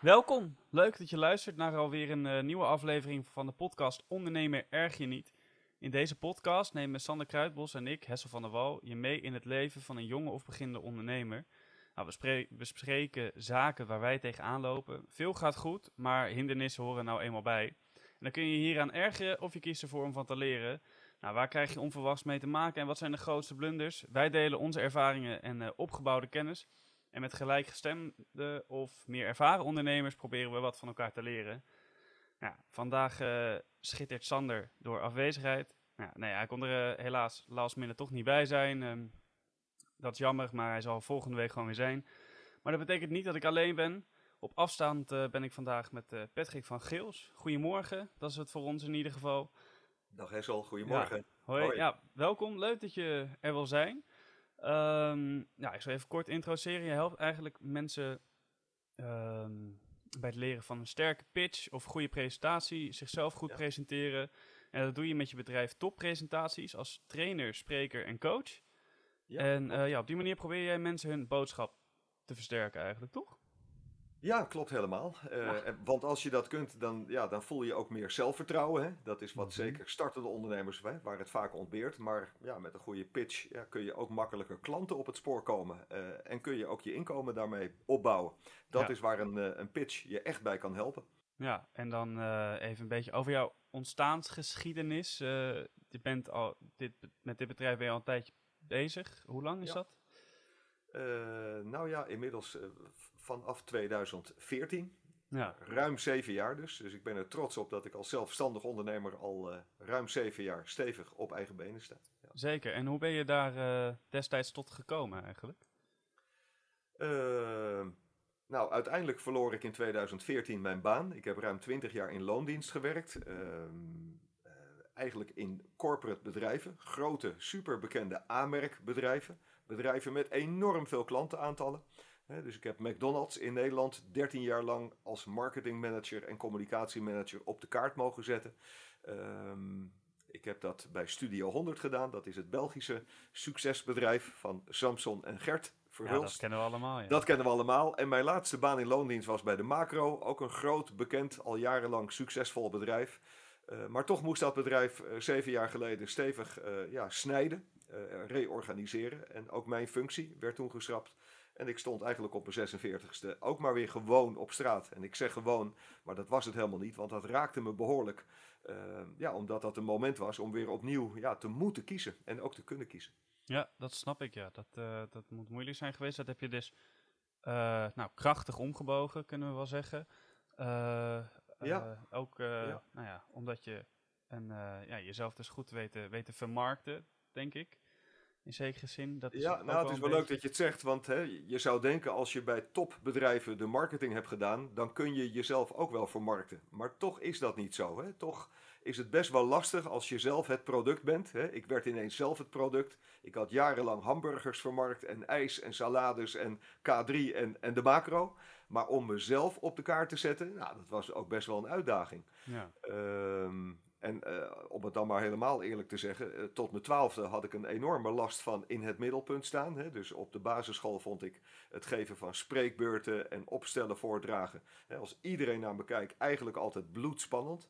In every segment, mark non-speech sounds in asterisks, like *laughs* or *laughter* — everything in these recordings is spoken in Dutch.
Welkom, leuk dat je luistert naar alweer een eh, nieuwe aflevering van de podcast Ondernemer Erg Je Niet. In deze podcast nemen Sander Kruidbos en ik, Hessel van der Wal, je mee in het leven van een jonge of beginnende ondernemer. Nou, we, spre- we bespreken zaken waar wij tegenaan lopen. Veel gaat goed, maar hindernissen horen nou eenmaal bij. En dan kun je je hieraan ergeren of je kiest ervoor om van te leren. Nou, waar krijg je onverwachts mee te maken en wat zijn de grootste blunders? Wij delen onze ervaringen en eh, opgebouwde kennis. En met gelijkgestemde of meer ervaren ondernemers proberen we wat van elkaar te leren. Nou, vandaag eh, schittert Sander door afwezigheid. Nou, nee, hij kon er eh, helaas last minute toch niet bij zijn. Ehm, dat is jammer, maar hij zal volgende week gewoon weer zijn. Maar dat betekent niet dat ik alleen ben. Op afstand eh, ben ik vandaag met Patrick van Geels. Goedemorgen, dat is het voor ons in ieder geval. Dag Hessel, goedemorgen. Hoi, Hoi. ja, welkom. Leuk dat je er wil zijn. Ja, ik zal even kort introduceren. Je helpt eigenlijk mensen ehm, bij het leren van een sterke pitch of goede presentatie, zichzelf goed Ja. presenteren. En dat doe je met je bedrijf toppresentaties als trainer, spreker en coach. Ja, en eh, ja, op die manier probeer jij mensen hun boodschap te versterken eigenlijk, toch? Ja, klopt helemaal. Eh, Ja. Want als je dat kunt, dan, ja, dan voel je ook meer zelfvertrouwen. Hè? Dat is wat Mhm. zeker startende ondernemers, waar het vaak ontbeert. Maar ja, met een goede pitch ja, kun je ook makkelijker klanten op het spoor komen. eh, en kun je ook je inkomen daarmee opbouwen. Dat Ja. is waar een, eh, een pitch je echt bij kan helpen. Ja, en dan even een beetje over jouw ontstaansgeschiedenis. Je bent al, dit, met dit bedrijf ben je al een tijdje bezig. Hoe lang is dat? Nou ja, inmiddels vanaf 2014. Ja, Ruim zeven jaar dus. Dus ik ben er trots op dat ik als zelfstandig ondernemer al eh, ruim zeven jaar stevig op eigen benen sta. Ja. zeker. En hoe ben je daar eh, destijds tot gekomen eigenlijk? Eh, nou, uiteindelijk verloor ik in 2014 mijn baan. Ik heb ruim 20 jaar in loondienst gewerkt. Ehm, eh, eigenlijk in corporate bedrijven. Grote, superbekende aanmerkbedrijven. Bedrijven met enorm veel klantenaantallen. Dus ik heb McDonald's in Nederland 13 jaar lang als marketingmanager en communicatiemanager op de kaart mogen zetten. Ehm, ik heb dat bij Studio 100 gedaan. Dat is het Belgische succesbedrijf van Samson en Gert Ja, Verhulst. dat kennen we allemaal. Ja. Dat kennen we allemaal. En mijn laatste baan in loondienst was bij de Macro. Ook een groot, bekend, al jarenlang succesvol bedrijf. Eh, maar toch moest dat bedrijf eh, zeven jaar geleden stevig eh, ja, snijden, reorganiseren. En ook mijn functie werd toen geschrapt. En ik stond eigenlijk op mijn 46ste ook maar weer gewoon op straat. En ik zeg gewoon, maar dat was het helemaal niet, want dat raakte me behoorlijk. Eh, ja, omdat dat een moment was om weer opnieuw ja, te moeten kiezen en ook te kunnen kiezen. Ja, dat snap ik, ja. Dat, eh, dat moet moeilijk zijn geweest. Dat heb je dus eh, nou, krachtig omgebogen, kunnen we wel zeggen. Eh, Ja. ook Ja. Nou ja, omdat je eh, ja, jezelf dus goed weet te, weet te vermarkten, denk ik. In zekere zin. Dat is Ja, nou, het is wel leuk dat je het zegt, want hè, je zou denken als je bij topbedrijven de marketing hebt gedaan, dan kun je jezelf ook wel vermarkten. Maar toch is dat niet zo. Hè? Toch is het best wel lastig als je zelf het product bent. Hè? Ik werd ineens zelf het product. Ik had jarenlang hamburgers vermarkt en ijs en salades en K3 en, en de macro. Maar om mezelf op de kaart te zetten, nou, dat was ook best wel een uitdaging. Ja, Ehm, en eh, om het dan maar helemaal eerlijk te zeggen, eh, tot mijn twaalfde had ik een enorme last van in het middelpunt staan. Hè. Dus op de basisschool vond ik het geven van spreekbeurten en opstellen, voordragen. Hè, als iedereen naar me kijkt, eigenlijk altijd bloedspannend.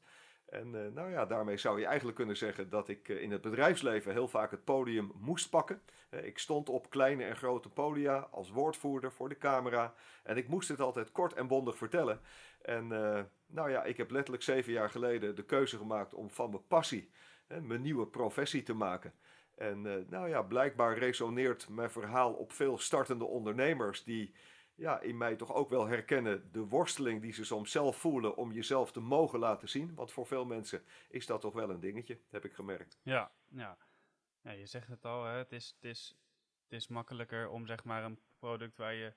En eh, nou ja, daarmee zou je eigenlijk kunnen zeggen dat ik eh, in het bedrijfsleven heel vaak het podium moest pakken. Eh, ik stond op kleine en grote podia als woordvoerder voor de camera. En ik moest het altijd kort en bondig vertellen. En nou ja, ik heb letterlijk zeven jaar geleden de keuze gemaakt om van mijn passie mijn nieuwe professie te maken. En nou ja, blijkbaar resoneert mijn verhaal op veel startende ondernemers die ja, in mij toch ook wel herkennen de worsteling die ze soms zelf voelen om jezelf te mogen laten zien. Want voor veel mensen is dat toch wel een dingetje, heb ik gemerkt. ja, ja. ja je zegt het al, hè. Het, is, het, is, het is makkelijker om zeg maar een product waar je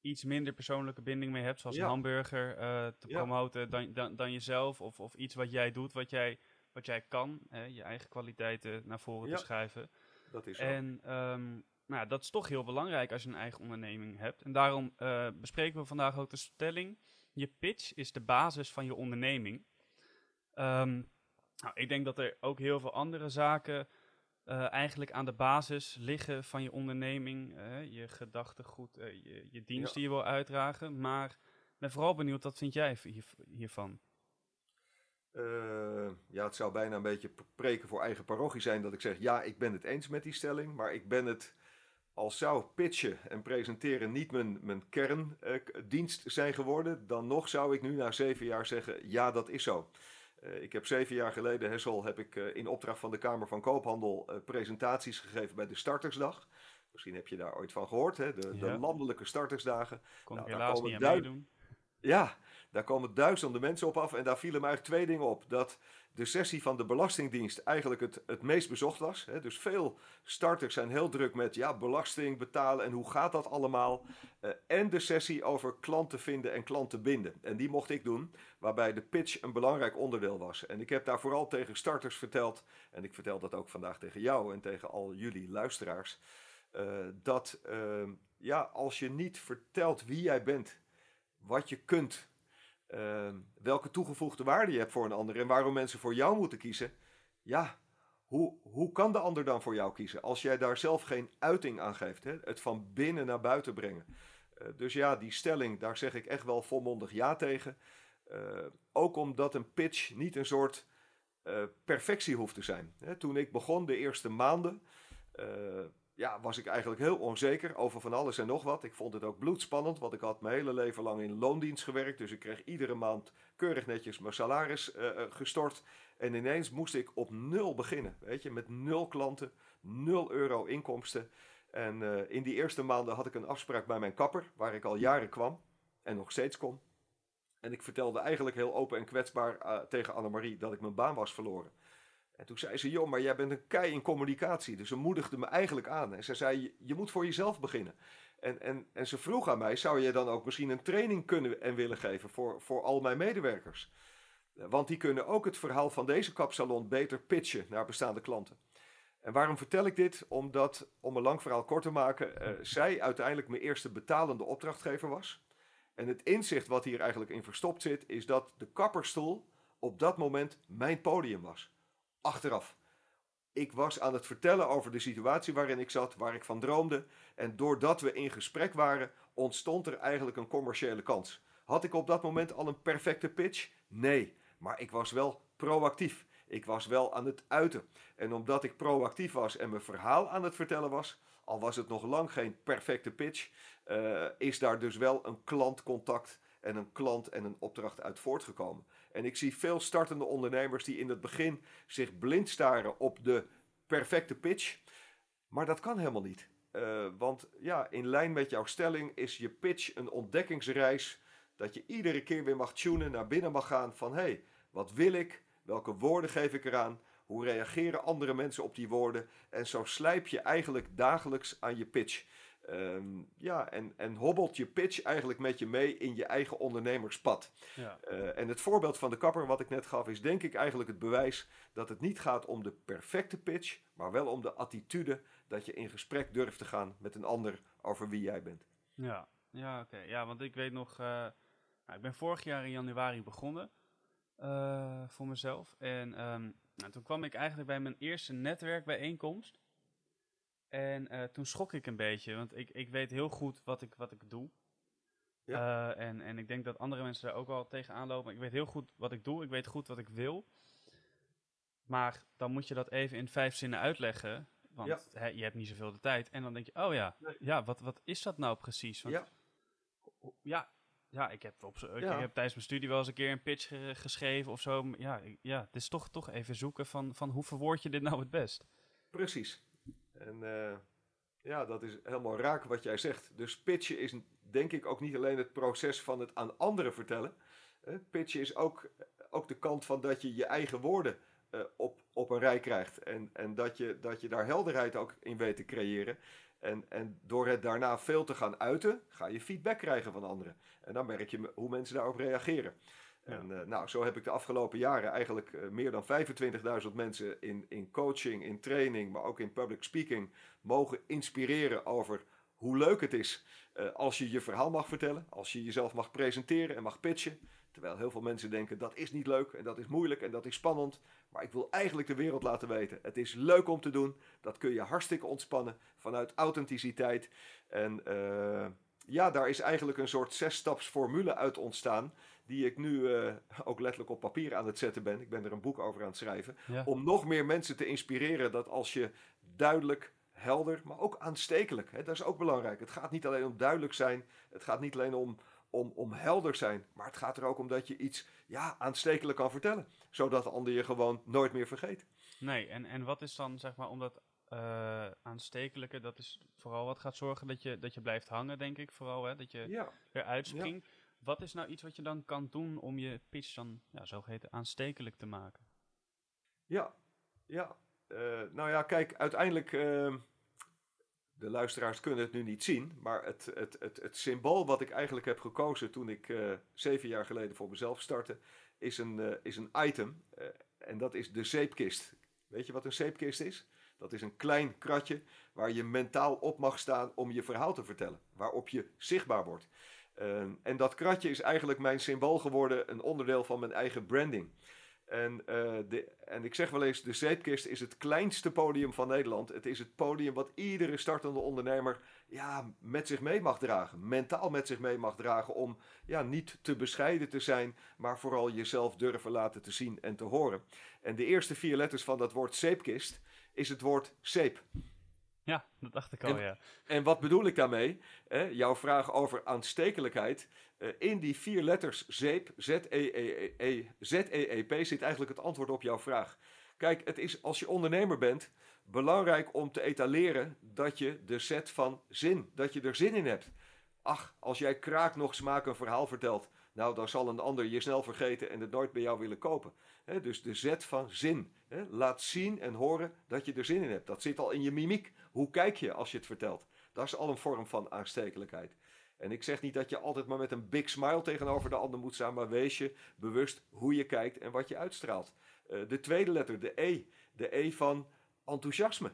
iets minder persoonlijke binding mee hebt, zoals Ja. een hamburger, eh, te Ja. promoten dan, dan, dan jezelf. Of, of iets wat jij doet, wat jij, wat jij kan, hè, je eigen kwaliteiten naar voren Ja. te schuiven. Dat is zo. En ehm, nou, ja, dat is toch heel belangrijk als je een eigen onderneming hebt. En daarom eh, bespreken we vandaag ook de stelling: je pitch is de basis van je onderneming. Ehm, nou, ik denk dat er ook heel veel andere zaken eh, eigenlijk aan de basis liggen van je onderneming. je gedachtegoed, eh, je, je dienst Ja. die je wil uitdragen. Maar ben vooral benieuwd, wat vind jij hiervan? Uh, ja, het zou bijna een beetje preken voor eigen parochie zijn dat ik zeg: ja, ik ben het eens met die stelling, maar ik ben het. Als zou pitchen en presenteren niet mijn, mijn kerndienst uh, zijn geworden, dan nog zou ik nu na zeven jaar zeggen: ja, dat is zo. Uh, ik heb zeven jaar geleden, Hessel, heb ik in opdracht van de Kamer van Koophandel presentaties gegeven bij de Startersdag. Misschien heb je daar ooit van gehoord, hè? De, de landelijke startersdagen. Kon nou, ik helaas niet aan meedoen. Ja, daar komen duizenden mensen op af en daar vielen eigenlijk twee dingen op. Dat de sessie van de Belastingdienst eigenlijk het, het meest bezocht was. Hè. Dus veel starters zijn heel druk met ja, belasting betalen en hoe gaat dat allemaal. Uh, en de sessie over klanten vinden en klanten binden. En die mocht ik doen, waarbij de pitch een belangrijk onderdeel was. En ik heb daar vooral tegen starters verteld, en ik vertel dat ook vandaag tegen jou en tegen al jullie luisteraars. Uh, dat uh, ja, als je niet vertelt wie jij bent, wat je kunt, Ehm, welke toegevoegde waarde je hebt voor een ander en waarom mensen voor jou moeten kiezen. Ja, hoe, hoe kan de ander dan voor jou kiezen als jij daar zelf geen uiting aan geeft? Hè? Het van binnen naar buiten brengen. Uh, dus ja, die stelling, daar zeg ik echt wel volmondig ja tegen. Uh, ook omdat een pitch niet een soort uh, perfectie hoeft te zijn. Hè? Toen ik begon, de eerste maanden, ja, was ik eigenlijk heel onzeker over van alles en nog wat. Ik vond het ook bloedspannend, want ik had mijn hele leven lang in loondienst gewerkt. Dus ik kreeg iedere maand keurig netjes mijn salaris uh, gestort. En ineens moest ik op nul beginnen, weet je, met nul klanten, nul euro inkomsten. En uh, in die eerste maanden had ik een afspraak bij mijn kapper, waar ik al jaren kwam en nog steeds kom. En ik vertelde eigenlijk heel open en kwetsbaar uh, tegen Annemarie dat ik mijn baan was verloren. En toen zei ze, joh, maar jij bent een kei in communicatie. Dus ze moedigde me eigenlijk aan. En ze zei, je moet voor jezelf beginnen. En, en, en ze vroeg aan mij, zou je dan ook misschien een training kunnen en willen geven voor, voor al mijn medewerkers? Want die kunnen ook het verhaal van deze kapsalon beter pitchen naar bestaande klanten. En waarom vertel ik dit? Omdat, om een lang verhaal kort te maken, uh, zij uiteindelijk mijn eerste betalende opdrachtgever was. En het inzicht wat hier eigenlijk in verstopt zit, is dat de kapperstoel op dat moment mijn podium was achteraf. Ik was aan het vertellen over de situatie waarin ik zat, waar ik van droomde. En doordat we in gesprek waren, ontstond er eigenlijk een commerciële kans. Had ik op dat moment al een perfecte pitch? Nee, maar ik was wel proactief. Ik was wel aan het uiten. En omdat ik proactief was en mijn verhaal aan het vertellen was, al was het nog lang geen perfecte pitch, uh, is daar dus wel een klantcontact en een klant en een opdracht uit voortgekomen. En ik zie veel startende ondernemers die in het begin zich blind staren op de perfecte pitch. Maar dat kan helemaal niet. Uh, want ja, in lijn met jouw stelling is je pitch een ontdekkingsreis. Dat je iedere keer weer mag tunen, naar binnen mag gaan van hé, hey, wat wil ik? Welke woorden geef ik eraan? Hoe reageren andere mensen op die woorden? En zo slijp je eigenlijk dagelijks aan je pitch. Um, ja, en, en hobbelt je pitch eigenlijk met je mee in je eigen ondernemerspad. Ja. Uh, en het voorbeeld van de kapper wat ik net gaf is denk ik eigenlijk het bewijs dat het niet gaat om de perfecte pitch, maar wel om de attitude dat je in gesprek durft te gaan met een ander over wie jij bent. Ja, ja oké. Ja, want ik weet nog, uh, nou, ik ben vorig jaar in januari begonnen uh, voor mezelf. En um, nou, toen kwam ik eigenlijk bij mijn eerste netwerkbijeenkomst. En uh, toen schrok ik een beetje, want ik, ik weet heel goed wat ik, wat ik doe. Ja. Uh, en, en ik denk dat andere mensen daar ook wel tegenaan lopen. Ik weet heel goed wat ik doe, ik weet goed wat ik wil. Maar dan moet je dat even in vijf zinnen uitleggen. Want ja. je hebt niet zoveel de tijd. En dan denk je, oh ja, nee. ja wat, wat is dat nou precies? Want, ja. ja. Ja, ik heb, op, ik, ik heb tijdens mijn studie wel eens een keer een pitch ge geschreven of zo. Ja, ja, het is toch, toch even zoeken van, van hoe verwoord je dit nou het best? Precies. En uh, ja, dat is helemaal raak wat jij zegt. Dus pitchen is denk ik ook niet alleen het proces van het aan anderen vertellen. Pitchen is ook, ook de kant van dat je je eigen woorden uh, op, op een rij krijgt. En, en dat, je, dat je daar helderheid ook in weet te creëren. En, en door het daarna veel te gaan uiten, ga je feedback krijgen van anderen. En dan merk je hoe mensen daarop reageren. En uh, nou, zo heb ik de afgelopen jaren eigenlijk uh, meer dan 25.000 mensen in, in coaching, in training, maar ook in public speaking mogen inspireren over hoe leuk het is uh, als je je verhaal mag vertellen, als je jezelf mag presenteren en mag pitchen. Terwijl heel veel mensen denken dat is niet leuk en dat is moeilijk en dat is spannend. Maar ik wil eigenlijk de wereld laten weten. Het is leuk om te doen. Dat kun je hartstikke ontspannen vanuit authenticiteit. En ja, daar is eigenlijk een soort zesstaps formule uit ontstaan. Die ik nu eh, ook letterlijk op papier aan het zetten ben. Ik ben er een boek over aan het schrijven. Ja. Om nog meer mensen te inspireren dat als je duidelijk, helder, maar ook aanstekelijk. Hè, dat is ook belangrijk. Het gaat niet alleen om duidelijk zijn. Het gaat niet alleen om, om, om helder zijn. Maar het gaat er ook om dat je iets ja, aanstekelijk kan vertellen. Zodat de ander je gewoon nooit meer vergeet. Nee, en, en wat is dan, zeg maar, omdat eh aanstekelijke, dat is vooral wat gaat zorgen dat je, dat je blijft hangen, denk ik vooral, hè? dat je Ja, eruit springt. Wat is nou iets wat je dan kan doen om je pitch dan, ja, zogeheten, aanstekelijk te maken? ja, ja. Eh, nou ja, kijk, uiteindelijk. ehm, de luisteraars kunnen het nu niet zien. Maar het, het, het, het symbool wat ik eigenlijk heb gekozen toen ik eh, zeven jaar geleden voor mezelf startte. Is een, eh, is een item. en dat is de zeepkist. Weet je wat een zeepkist is? Dat is een klein kratje waar je mentaal op mag staan om je verhaal te vertellen. Waarop je zichtbaar wordt. Ehm, en dat kratje is eigenlijk mijn symbool geworden, een onderdeel van mijn eigen branding. En, eh, de, en ik zeg wel eens, de zeepkist is het kleinste podium van Nederland. Het is het podium wat iedere startende ondernemer ja, met zich mee mag dragen. Mentaal met zich mee mag dragen om ja, niet te bescheiden te zijn, maar vooral jezelf durven laten te zien en te horen. En de eerste vier letters van dat woord zeepkist is het woord zeep. Ja, dat dacht ik al, En- ja. En wat bedoel ik daarmee? Eh, jouw vraag over aanstekelijkheid. Eh, in die vier letters zeep, Z-E-E-P, zit eigenlijk het antwoord op jouw vraag. Kijk, het is als je ondernemer bent belangrijk om te etaleren dat je de set van zin, dat je er zin in hebt. Ach, als jij kraak nog smaak een verhaal vertelt, nou dan zal een ander je snel vergeten en het nooit bij jou willen kopen. Dus de zet van zin. Laat zien en horen dat je er zin in hebt. Dat zit al in je mimiek. Hoe kijk je als je het vertelt? Dat is al een vorm van aanstekelijkheid. En ik zeg niet dat je altijd maar met een big smile tegenover de ander moet staan, maar wees je bewust hoe je kijkt en wat je uitstraalt. Eh, de tweede letter, de E. De E van enthousiasme.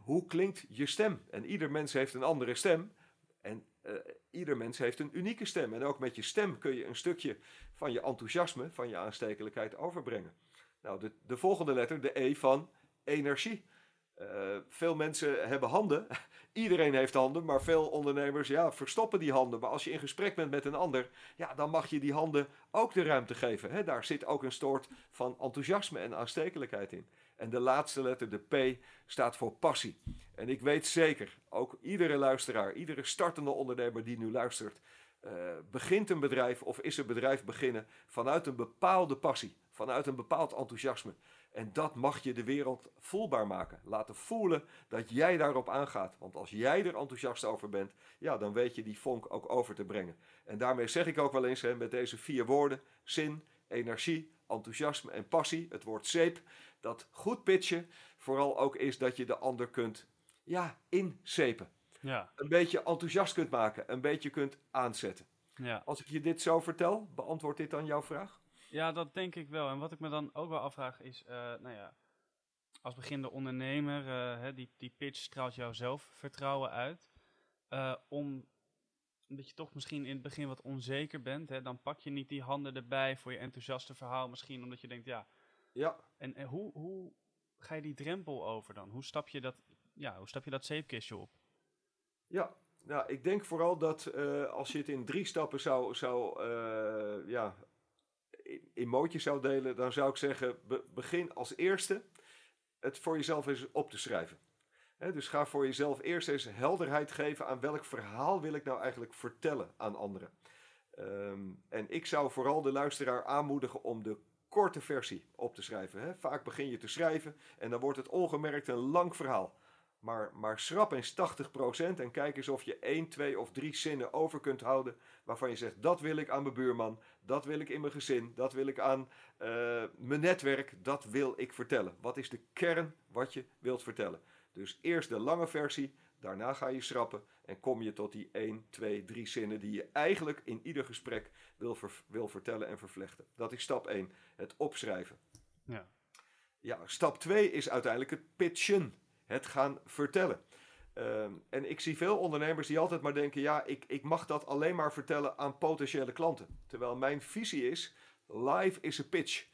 Hoe klinkt je stem? En ieder mens heeft een andere stem. En eh, ieder mens heeft een unieke stem. En ook met je stem kun je een stukje van je enthousiasme, van je aanstekelijkheid overbrengen. Nou, de, de volgende letter, de E van energie. Eh, veel mensen hebben handen. *laughs* Iedereen heeft handen, maar veel ondernemers ja, verstoppen die handen. Maar als je in gesprek bent met een ander, ja, dan mag je die handen ook de ruimte geven. Hè? Daar zit ook een soort van enthousiasme en aanstekelijkheid in. En de laatste letter, de P, staat voor passie. En ik weet zeker, ook iedere luisteraar, iedere startende ondernemer die nu luistert, eh, begint een bedrijf of is een bedrijf beginnen vanuit een bepaalde passie, vanuit een bepaald enthousiasme. En dat mag je de wereld voelbaar maken. Laten voelen dat jij daarop aangaat. Want als jij er enthousiast over bent, ja, dan weet je die vonk ook over te brengen. En daarmee zeg ik ook wel eens hè, met deze vier woorden: zin, energie, enthousiasme en passie, het woord zeep. Dat goed pitchen vooral ook is dat je de ander kunt, ja, inzepen. Ja, Een beetje enthousiast kunt maken, een beetje kunt aanzetten. ja. Als ik je dit zo vertel, beantwoordt dit dan jouw vraag? Ja, dat denk ik wel. En wat ik me dan ook wel afvraag is, eh, nou ja, als beginnende ondernemer, eh, hè, die, die pitch straalt jouw zelfvertrouwen uit. Eh, om, omdat je toch misschien in het begin wat onzeker bent, hè, dan pak je niet die handen erbij voor je enthousiaste verhaal. Misschien omdat je denkt, ja, Ja, en, en hoe, hoe ga je die drempel over dan? Hoe stap je dat, ja, hoe stap je dat zeepkistje op? Ja, nou, ik denk vooral dat eh, als je het in drie stappen zou, zou eh, ja, in, in mootjes zou delen, dan zou ik zeggen, be- begin als eerste het voor jezelf eens op te schrijven. Dus ga voor jezelf eerst eens helderheid geven aan welk verhaal wil ik nou eigenlijk vertellen aan anderen. Ehm, en ik zou vooral de luisteraar aanmoedigen om de korte versie op te schrijven. Hè. Vaak begin je te schrijven en dan wordt het ongemerkt een lang verhaal. Maar, maar schrap eens 80% en kijk eens of je 1, 2 of 3 zinnen over kunt houden. Waarvan je zegt: dat wil ik aan mijn buurman, dat wil ik in mijn gezin, dat wil ik aan eh, mijn netwerk, dat wil ik vertellen. Wat is de kern wat je wilt vertellen? Dus eerst de lange versie, daarna ga je schrappen en kom je tot die 1, 2, 3 zinnen die je eigenlijk in ieder gesprek wil, ver- wil vertellen en vervlechten. Dat is stap 1, het opschrijven. Ja, Ja, stap 2 is uiteindelijk het pitchen. Het gaan vertellen. Ehm, en ik zie veel ondernemers die altijd maar denken: ja, ik, ik mag dat alleen maar vertellen aan potentiële klanten. Terwijl mijn visie is: live is een pitch.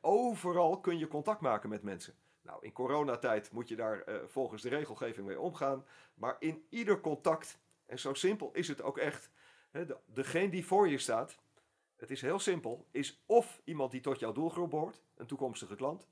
Overal kun je contact maken met mensen. Nou, in coronatijd moet je daar eh, volgens de regelgeving mee omgaan. Maar in ieder contact En zo simpel is het ook echt. Hè, de, degene die voor je staat, het is heel simpel, is of iemand die tot jouw doelgroep behoort, een toekomstige klant,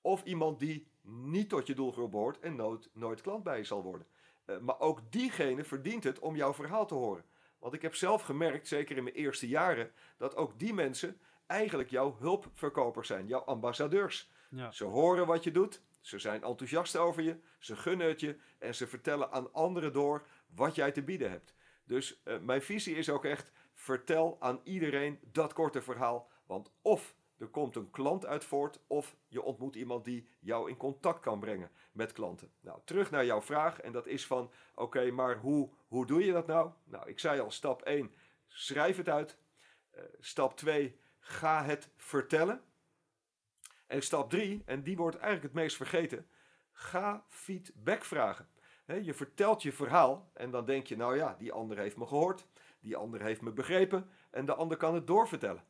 of iemand die niet tot je doelgroep behoort en nooit, nooit klant bij je zal worden. Uh, maar ook diegene verdient het om jouw verhaal te horen. Want ik heb zelf gemerkt, zeker in mijn eerste jaren, dat ook die mensen eigenlijk jouw hulpverkopers zijn, jouw ambassadeurs. Ja. Ze horen wat je doet, ze zijn enthousiast over je, ze gunnen het je en ze vertellen aan anderen door wat jij te bieden hebt. Dus uh, mijn visie is ook echt: vertel aan iedereen dat korte verhaal. Want of er komt een klant uit voort, of je ontmoet iemand die jou in contact kan brengen met klanten. Nou, terug naar jouw vraag. En dat is van: oké, maar hoe, hoe doe je dat nou? Nou, ik zei al: stap 1, schrijf het uit. Uh, stap 2, ga het vertellen. En stap 3, en die wordt eigenlijk het meest vergeten: ga feedback vragen. je vertelt je verhaal en dan denk je: nou ja, die ander heeft me gehoord, die ander heeft me begrepen en de ander kan het doorvertellen.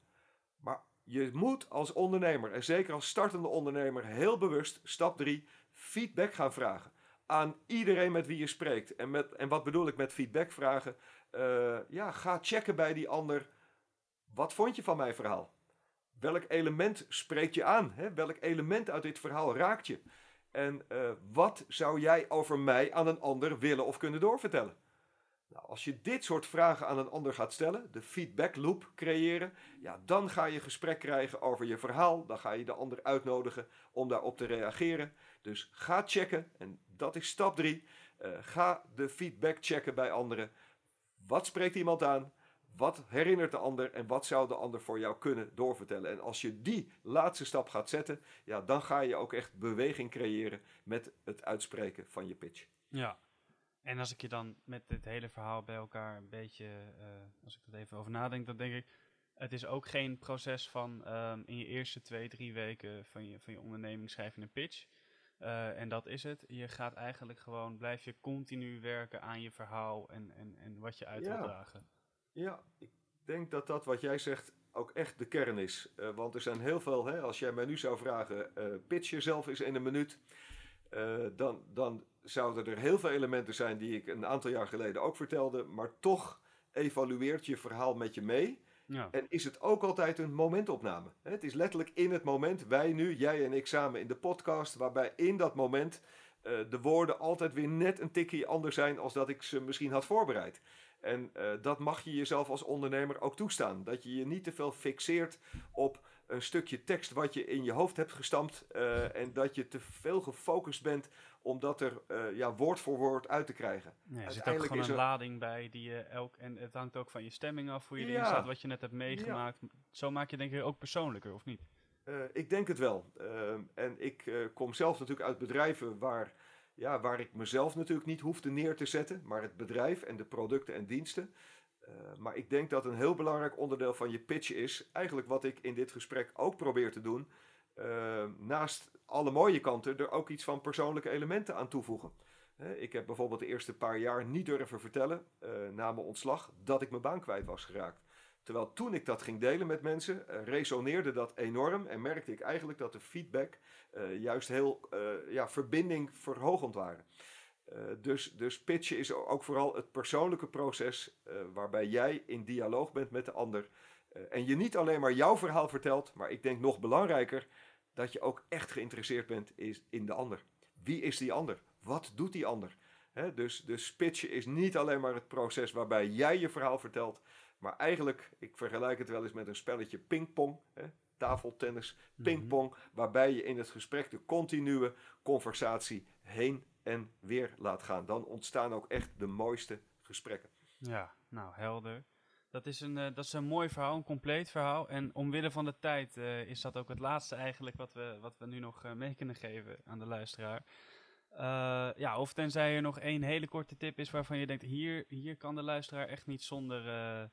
Maar je moet als ondernemer, en zeker als startende ondernemer, heel bewust, stap 3, feedback gaan vragen. Aan iedereen met wie je spreekt. En, met, en wat bedoel ik met feedback vragen? Uh, ja, ga checken bij die ander. Wat vond je van mijn verhaal? Welk element spreekt je aan? Hè? Welk element uit dit verhaal raakt je? En uh, wat zou jij over mij aan een ander willen of kunnen doorvertellen? Nou, als je dit soort vragen aan een ander gaat stellen, de feedback loop creëren, ja, dan ga je gesprek krijgen over je verhaal. Dan ga je de ander uitnodigen om daarop te reageren. Dus ga checken, en dat is stap 3. Uh, eh, ga de feedback checken bij anderen. Wat spreekt iemand aan? Wat herinnert de ander en wat zou de ander voor jou kunnen doorvertellen? En als je die laatste stap gaat zetten, ja, dan ga je ook echt beweging creëren met het uitspreken van je pitch. Ja, en als ik je dan met dit hele verhaal bij elkaar een beetje, uh, als ik er even over nadenk, dan denk ik, het is ook geen proces van um, in je eerste twee, drie weken van je, van je onderneming schrijf je een pitch. Uh, en dat is het. Je gaat eigenlijk gewoon, blijf je continu werken aan je verhaal en, en, en wat je uit ja. wil dragen. Ja, ik denk dat dat wat jij zegt ook echt de kern is. Uh, want er zijn heel veel, hè, als jij mij nu zou vragen, uh, pitch jezelf eens in een minuut. dan, dan zouden er heel veel elementen zijn die ik een aantal jaar geleden ook vertelde, maar toch evalueert je verhaal met je mee. Ja. En is het ook altijd een momentopname? Het is letterlijk in het moment, wij nu, jij en ik samen in de podcast, waarbij in dat moment de woorden altijd weer net een tikje anders zijn als dat ik ze misschien had voorbereid. En uh, dat mag je jezelf als ondernemer ook toestaan. Dat je je niet te veel fixeert op een stukje tekst wat je in je hoofd hebt gestampt. Uh, en dat je te veel gefocust bent om dat er uh, ja, woord voor woord uit te krijgen. Nee, er zit ook gewoon een er... lading bij die je elk. En het hangt ook van je stemming af, hoe je erin staat, wat je net hebt meegemaakt. Ja. Zo maak je denk ik ook persoonlijker, of niet? Uh, ik denk het wel. Uh, en ik kom zelf natuurlijk uit bedrijven waar, ja, waar ik mezelf natuurlijk niet hoefde neer te zetten, maar het bedrijf en de producten en diensten. maar ik denk dat een heel belangrijk onderdeel van je pitch is, eigenlijk wat ik in dit gesprek ook probeer te doen, naast alle mooie kanten er ook iets van persoonlijke elementen aan toevoegen. Ik heb bijvoorbeeld de eerste paar jaar niet durven vertellen, na mijn ontslag, dat ik mijn baan kwijt was geraakt. Terwijl toen ik dat ging delen met mensen, uh, resoneerde dat enorm en merkte ik eigenlijk dat de feedback uh, juist heel ja, verbinding verhogend waren. dus, dus pitchen is ook vooral het persoonlijke proces waarbij jij in dialoog bent met de ander. en je niet alleen maar jouw verhaal vertelt, maar ik denk nog belangrijker, dat je ook echt geïnteresseerd bent is in de ander. Wie is die ander? Wat doet die ander? Dus, dus pitchen is niet alleen maar het proces waarbij jij je verhaal vertelt, maar eigenlijk, ik vergelijk het wel eens met een spelletje pingpong, tafeltennis, mhm. pingpong, waarbij je in het gesprek de continue conversatie heen en weer laat gaan. Dan ontstaan ook echt de mooiste gesprekken. Ja, nou helder. Dat is, een, uh, dat is een mooi verhaal, een compleet verhaal. En omwille van de tijd uh, is dat ook het laatste eigenlijk wat we, wat we nu nog uh, mee kunnen geven aan de luisteraar. ja, of tenzij er nog één hele korte tip is waarvan je denkt, hier, hier kan de luisteraar echt niet zonder...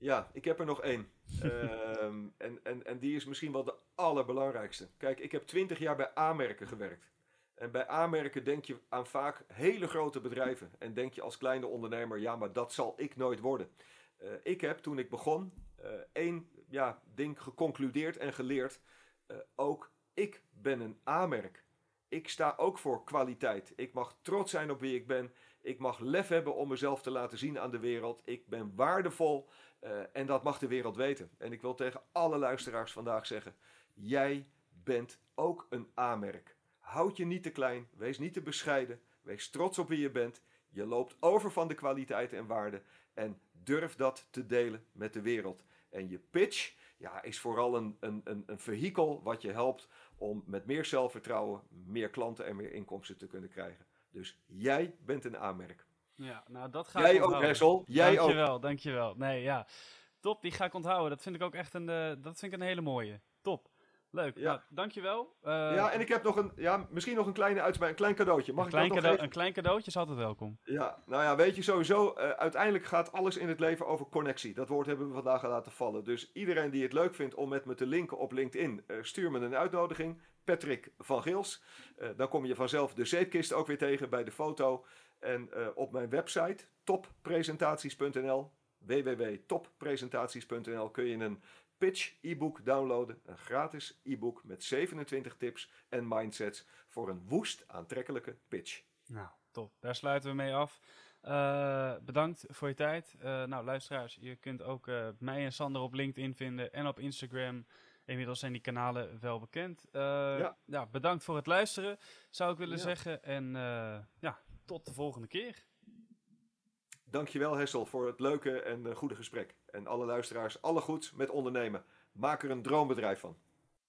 Ja, ik heb er nog één. *laughs* Ehm, en, en, en die is misschien wel de allerbelangrijkste. Kijk, ik heb twintig jaar bij Aanmerken gewerkt. En bij aanmerken denk je aan vaak hele grote bedrijven. En denk je als kleine ondernemer, ja, maar dat zal ik nooit worden. Uh, ik heb toen ik begon uh, één ja, ding geconcludeerd en geleerd. Uh, ook ik ben een aanmerk. ik sta ook voor kwaliteit. Ik mag trots zijn op wie ik ben. Ik mag lef hebben om mezelf te laten zien aan de wereld. Ik ben waardevol uh, en dat mag de wereld weten. En ik wil tegen alle luisteraars vandaag zeggen: jij bent ook een A-merk. Houd je niet te klein, wees niet te bescheiden, wees trots op wie je bent. Je loopt over van de kwaliteit en waarde en durf dat te delen met de wereld. En je pitch ja, is vooral een, een, een, een vehikel wat je helpt om met meer zelfvertrouwen meer klanten en meer inkomsten te kunnen krijgen. Dus jij bent een aanmerk. Ja, nou dat ga jij ik ook, Hessel. Jij dankjewel, ook. dankjewel. Nee, ja. Top, die ga ik onthouden. Dat vind ik ook echt een, uh, dat vind ik een hele mooie. Top. Leuk. Ja. Nou, dankjewel. Uh, ja, en ik heb nog een, ja, misschien nog een kleine uitspraak, een klein cadeautje. Mag een, ik klein dat cadeau, nog een klein cadeautje is altijd welkom. Ja, nou ja, weet je sowieso, uh, uiteindelijk gaat alles in het leven over connectie. Dat woord hebben we vandaag laten vallen. Dus iedereen die het leuk vindt om met me te linken op LinkedIn, uh, stuur me een uitnodiging. Patrick van Gils. dan kom je vanzelf de zeepkist ook weer tegen bij de foto. En op mijn website toppresentaties.nl www.toppresentaties.nl kun je een Pitch e-book downloaden. Een gratis e-book met 27 tips en mindsets voor een woest aantrekkelijke pitch. Nou, top. Daar sluiten we mee af. Uh, bedankt voor je tijd. Uh, nou, luisteraars, je kunt ook mij en Sander op LinkedIn vinden en op Instagram. Inmiddels zijn die kanalen wel bekend. Ja. ja. bedankt voor het luisteren, zou ik willen ja. zeggen. En ja, tot de volgende keer. Dankjewel Hessel voor het leuke en goede gesprek. En alle luisteraars, alle goeds met ondernemen. Maak er een droombedrijf van.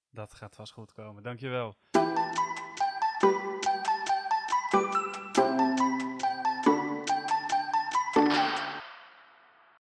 Dat gaat vast goed komen. Dankjewel.